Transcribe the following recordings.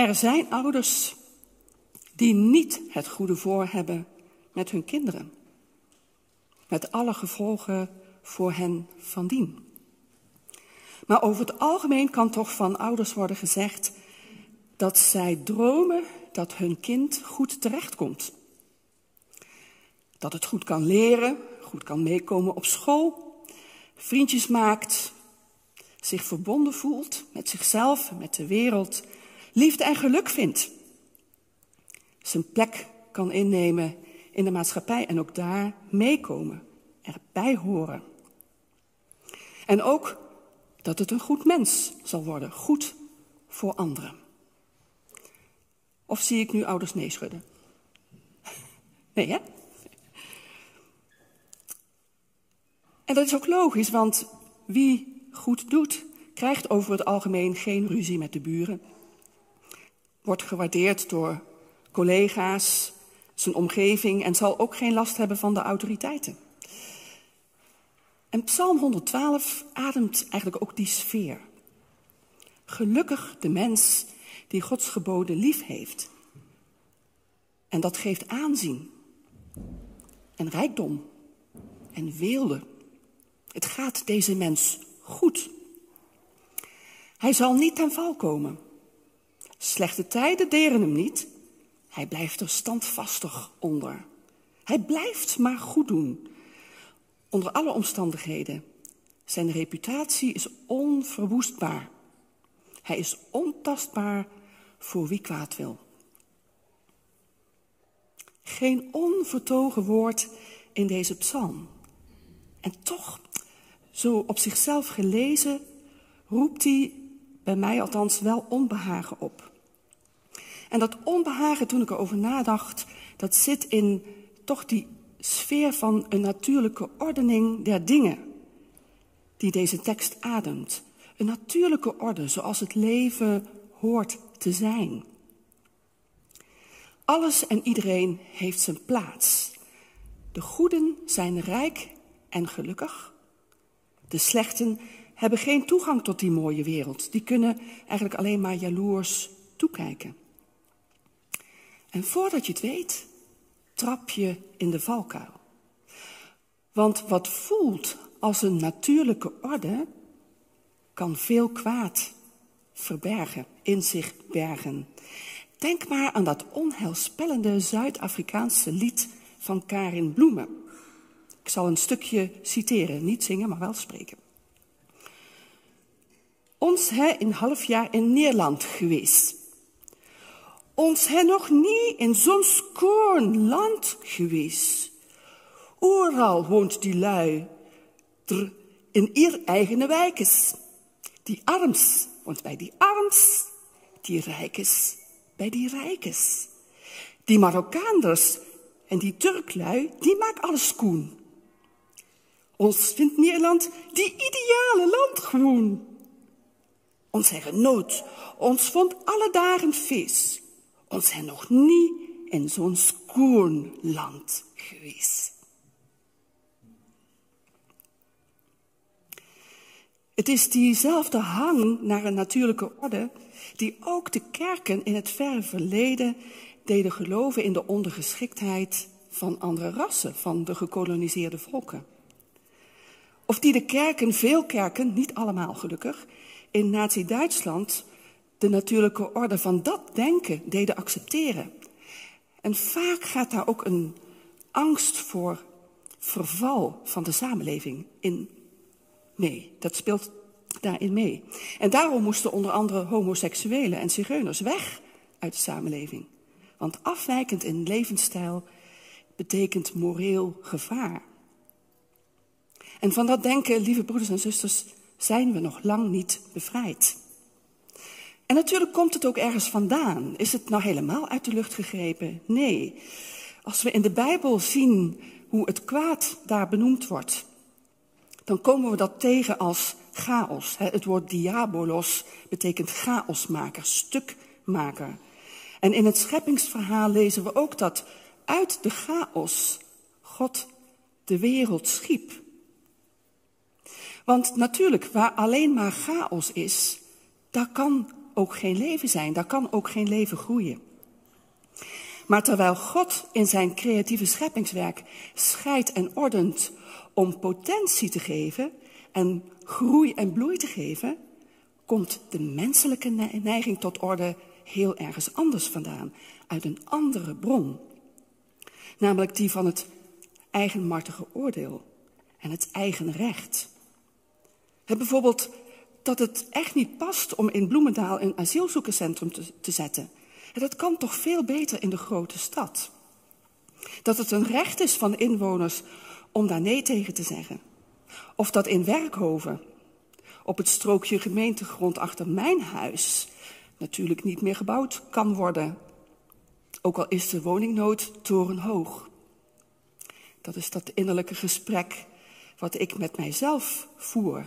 Er zijn ouders die niet het goede voor hebben met hun kinderen. Met alle gevolgen voor hen van dien. Maar over het algemeen kan toch van ouders worden gezegd dat zij dromen dat hun kind goed terechtkomt. Dat het goed kan leren, goed kan meekomen op school, vriendjes maakt, zich verbonden voelt met zichzelf, met de wereld, liefde en geluk vindt. Zijn plek kan innemen in de maatschappij en ook daar meekomen, erbij horen. En ook dat het een goed mens zal worden, goed voor anderen. Of zie ik nu ouders nee schudden? Nee, hè? En dat is ook logisch, want wie goed doet, krijgt over het algemeen geen ruzie met de buren. Wordt gewaardeerd door collega's, zijn omgeving en zal ook geen last hebben van de autoriteiten. En Psalm 112 ademt eigenlijk ook die sfeer. Gelukkig de mens die Gods geboden lief heeft. En dat geeft aanzien en rijkdom en weelde. Het gaat deze mens goed. Hij zal niet ten val komen. Slechte tijden deren hem niet. Hij blijft er standvastig onder. Hij blijft maar goed doen. Onder alle omstandigheden. Zijn reputatie is onverwoestbaar. Hij is ontastbaar voor wie kwaad wil. Geen onvertogen woord in deze psalm. En toch, zo op zichzelf gelezen, roept hij bij mij althans wel onbehagen op. En dat onbehagen, toen ik erover nadacht, dat zit in toch die sfeer van een natuurlijke ordening der dingen die deze tekst ademt. Een natuurlijke orde zoals het leven hoort te zijn. Alles en iedereen heeft zijn plaats. De goeden zijn rijk en gelukkig. De slechten hebben geen toegang tot die mooie wereld. Die kunnen eigenlijk alleen maar jaloers toekijken. En voordat je het weet, trap je in de valkuil. Want wat voelt als een natuurlijke orde, kan veel kwaad verbergen, in zich bergen. Denk maar aan dat onheilspellende Zuid-Afrikaanse lied van Karin Bloemen. Ik zal een stukje citeren, niet zingen, maar wel spreken. Ons hè een half jaar in Nederland geweest. Ons hè nog niet in zo'n schoon land geweest. Overal woont die lui, in ihr eigene wijkes. Die arms woont bij die arms, die rijkes bij die rijkes. Die Marokkaanders en die Turklui, die maken alles koen. Ons vindt Nederland die ideale land gewoon. Ons hebben genoot, ons vond alle dagen feest. Ons zijn nog niet in zo'n schoon land geweest. Het is diezelfde hang naar een natuurlijke orde die ook de kerken in het verre verleden deden geloven in de ondergeschiktheid van andere rassen, van de gekoloniseerde volken. Of die de kerken, veel kerken, niet allemaal gelukkig, in Nazi-Duitsland de natuurlijke orde van dat denken deden accepteren. En vaak gaat daar ook een angst voor verval van de samenleving in mee. Dat speelt daarin mee. En daarom moesten onder andere homoseksuelen en zigeuners weg uit de samenleving. Want afwijkend in levensstijl betekent moreel gevaar. En van dat denken, lieve broeders en zusters, zijn we nog lang niet bevrijd. En natuurlijk komt het ook ergens vandaan. Is het nou helemaal uit de lucht gegrepen? Nee. Als we in de Bijbel zien hoe het kwaad daar benoemd wordt, dan komen we dat tegen als chaos. Het woord diabolos betekent chaosmaker, stukmaker. En in het scheppingsverhaal lezen we ook dat uit de chaos God de wereld schiep. Want natuurlijk, waar alleen maar chaos is, daar kan ook geen leven zijn, daar kan ook geen leven groeien. Maar terwijl God in zijn creatieve scheppingswerk scheidt en ordent om potentie te geven en groei en bloei te geven, komt de menselijke neiging tot orde heel ergens anders vandaan, uit een andere bron. Namelijk die van het eigenmartige oordeel en het eigen recht. Het bijvoorbeeld dat het echt niet past om in Bloemendaal een asielzoekerscentrum te, te zetten. En dat kan toch veel beter in de grote stad. Dat het een recht is van inwoners om daar nee tegen te zeggen. Of dat in Werkhoven, op het strookje gemeentegrond achter mijn huis, natuurlijk niet meer gebouwd kan worden. Ook al is de woningnood torenhoog. Dat is dat innerlijke gesprek wat ik met mijzelf voer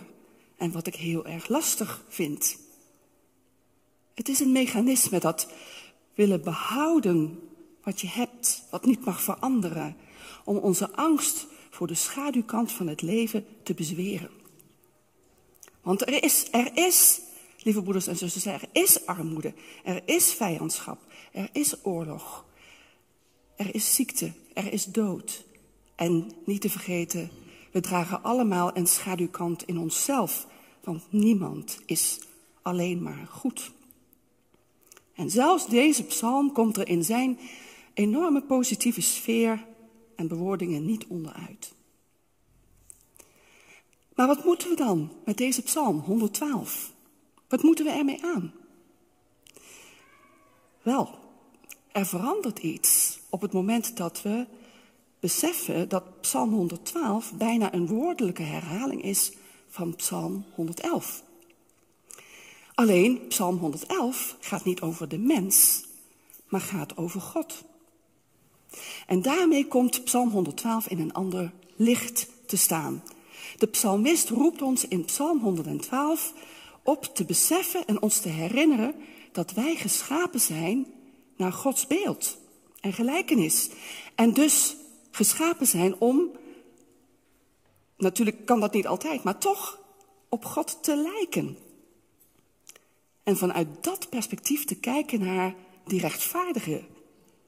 en wat ik heel erg lastig vind. Het is een mechanisme dat willen behouden wat je hebt, wat niet mag veranderen, om onze angst voor de schaduwkant van het leven te bezweren. Want er is, er is, lieve broeders en zusters, er is armoede, er is vijandschap, er is oorlog, er is ziekte, er is dood. En niet te vergeten, we dragen allemaal een schaduwkant in onszelf, want niemand is alleen maar goed. En zelfs deze psalm komt er in zijn enorme positieve sfeer en bewoordingen niet onderuit. Maar wat moeten we dan met deze psalm 112? Wat moeten we ermee aan? Wel, er verandert iets op het moment dat we beseffen dat Psalm 112 bijna een woordelijke herhaling is van Psalm 111. Alleen Psalm 111 gaat niet over de mens, maar gaat over God. En daarmee komt Psalm 112 in een ander licht te staan. De psalmist roept ons in Psalm 112 op te beseffen en ons te herinneren dat wij geschapen zijn naar Gods beeld en gelijkenis. En dus geschapen zijn om, natuurlijk kan dat niet altijd, maar toch op God te lijken. En vanuit dat perspectief te kijken naar die rechtvaardige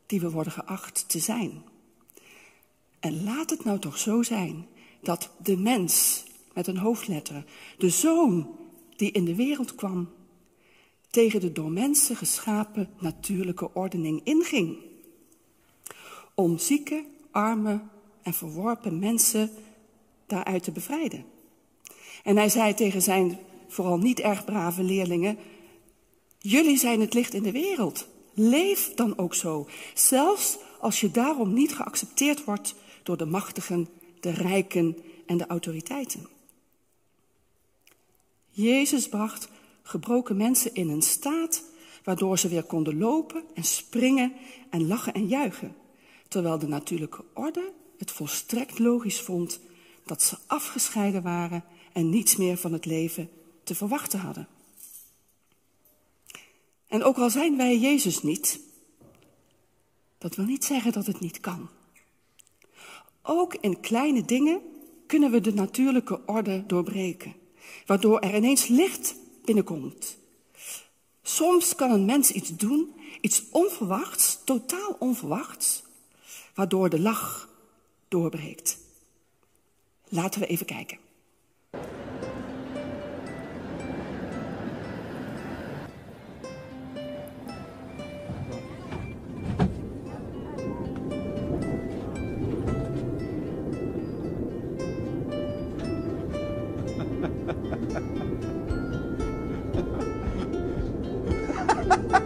die we worden geacht te zijn. En laat het nou toch zo zijn dat de mens met een hoofdletter, de zoon die in de wereld kwam, tegen de door mensen geschapen natuurlijke ordening inging. Om zieke, arme en verworpen mensen daaruit te bevrijden. En hij zei tegen zijn vooral niet erg brave leerlingen: Jullie zijn het licht in de wereld. Leef dan ook zo, zelfs als je daarom niet geaccepteerd wordt door de machtigen, de rijken en de autoriteiten. Jezus bracht gebroken mensen in een staat waardoor ze weer konden lopen en springen en lachen en juichen, terwijl de natuurlijke orde het volstrekt logisch vond dat ze afgescheiden waren en niets meer van het leven te verwachten hadden. En ook al zijn wij Jezus niet, dat wil niet zeggen dat het niet kan. Ook in kleine dingen kunnen we de natuurlijke orde doorbreken, waardoor er ineens licht binnenkomt. Soms kan een mens iets doen, iets onverwachts, totaal onverwachts, waardoor de lach doorbreekt. Laten we even kijken.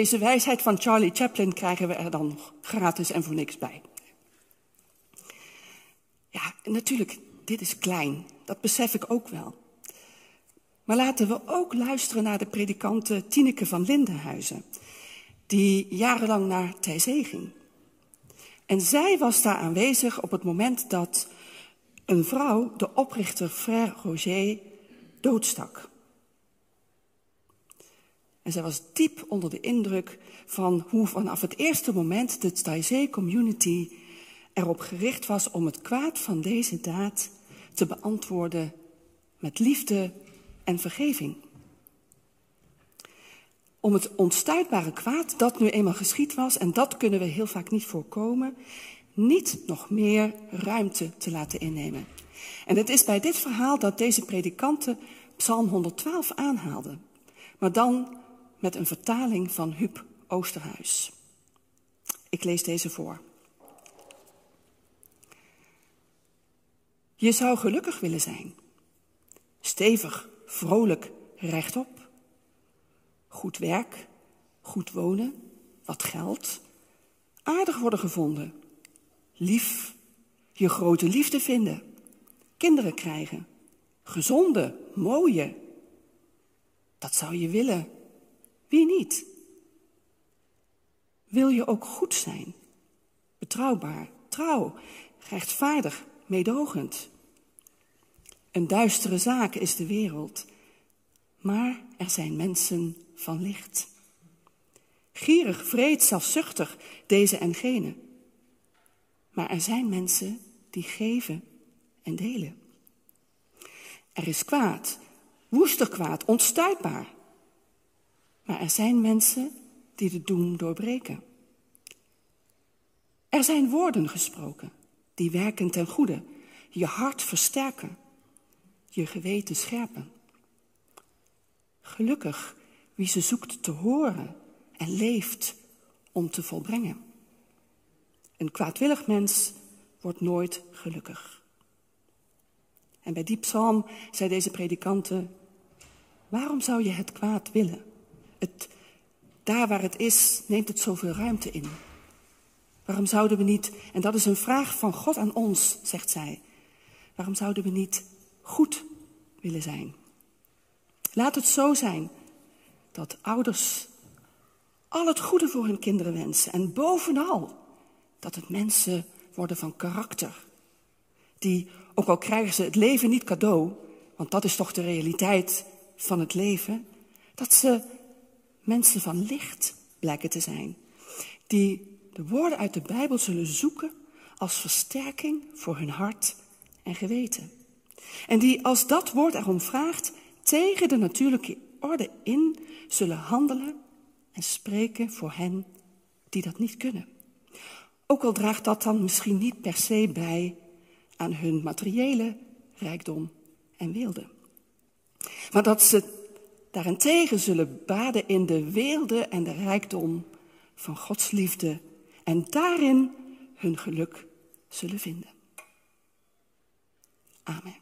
deze wijsheid van Charlie Chaplin krijgen we er dan nog gratis en voor niks bij. Ja, natuurlijk, dit is klein. Dat besef ik ook wel. Maar laten we ook luisteren naar de predikante Tineke van Lindenhuizen, die jarenlang naar Thijzee ging. En zij was daar aanwezig op het moment dat een vrouw de oprichter Frère Roger doodstak. En zij was diep onder de indruk van hoe vanaf het eerste moment de Taizé community erop gericht was om het kwaad van deze daad te beantwoorden met liefde en vergeving. Om het onstuitbare kwaad dat nu eenmaal geschied was, en dat kunnen we heel vaak niet voorkomen, niet nog meer ruimte te laten innemen. En het is bij dit verhaal dat deze predikanten Psalm 112 aanhaalden, maar dan met een vertaling van Huub Oosterhuis. Ik lees deze voor. Je zou gelukkig willen zijn. Stevig, vrolijk, rechtop. Goed werk, goed wonen, wat geld. Aardig worden gevonden. Lief, je grote liefde vinden. Kinderen krijgen. Gezonde, mooie. Dat zou je willen. Wie niet? Wil je ook goed zijn? Betrouwbaar, trouw, rechtvaardig, meedogend. Een duistere zaak is de wereld, maar er zijn mensen van licht. Gierig, vreed, zelfzuchtig, deze en gene. Maar er zijn mensen die geven en delen. Er is kwaad, woester kwaad, onstuitbaar. Maar er zijn mensen die de doem doorbreken. Er zijn woorden gesproken die werken ten goede, je hart versterken, je geweten scherpen. Gelukkig wie ze zoekt te horen en leeft om te volbrengen. Een kwaadwillig mens wordt nooit gelukkig. En bij die psalm zei deze predikanten, waarom zou je het kwaad willen? Daar waar het is, neemt het zoveel ruimte in. Waarom zouden we niet, en dat is een vraag van God aan ons, zegt zij, waarom zouden we niet goed willen zijn? Laat het zo zijn dat ouders al het goede voor hun kinderen wensen en bovenal dat het mensen worden van karakter. Die, ook al krijgen ze het leven niet cadeau, want dat is toch de realiteit van het leven, dat ze mensen van licht blijken te zijn. Die de woorden uit de Bijbel zullen zoeken als versterking voor hun hart en geweten. En die als dat woord erom vraagt, tegen de natuurlijke orde in zullen handelen en spreken voor hen die dat niet kunnen. Ook al draagt dat dan misschien niet per se bij aan hun materiële rijkdom en weelde. Maar dat ze daarentegen zullen baden in de weelde en de rijkdom van Gods liefde en daarin hun geluk zullen vinden. Amen.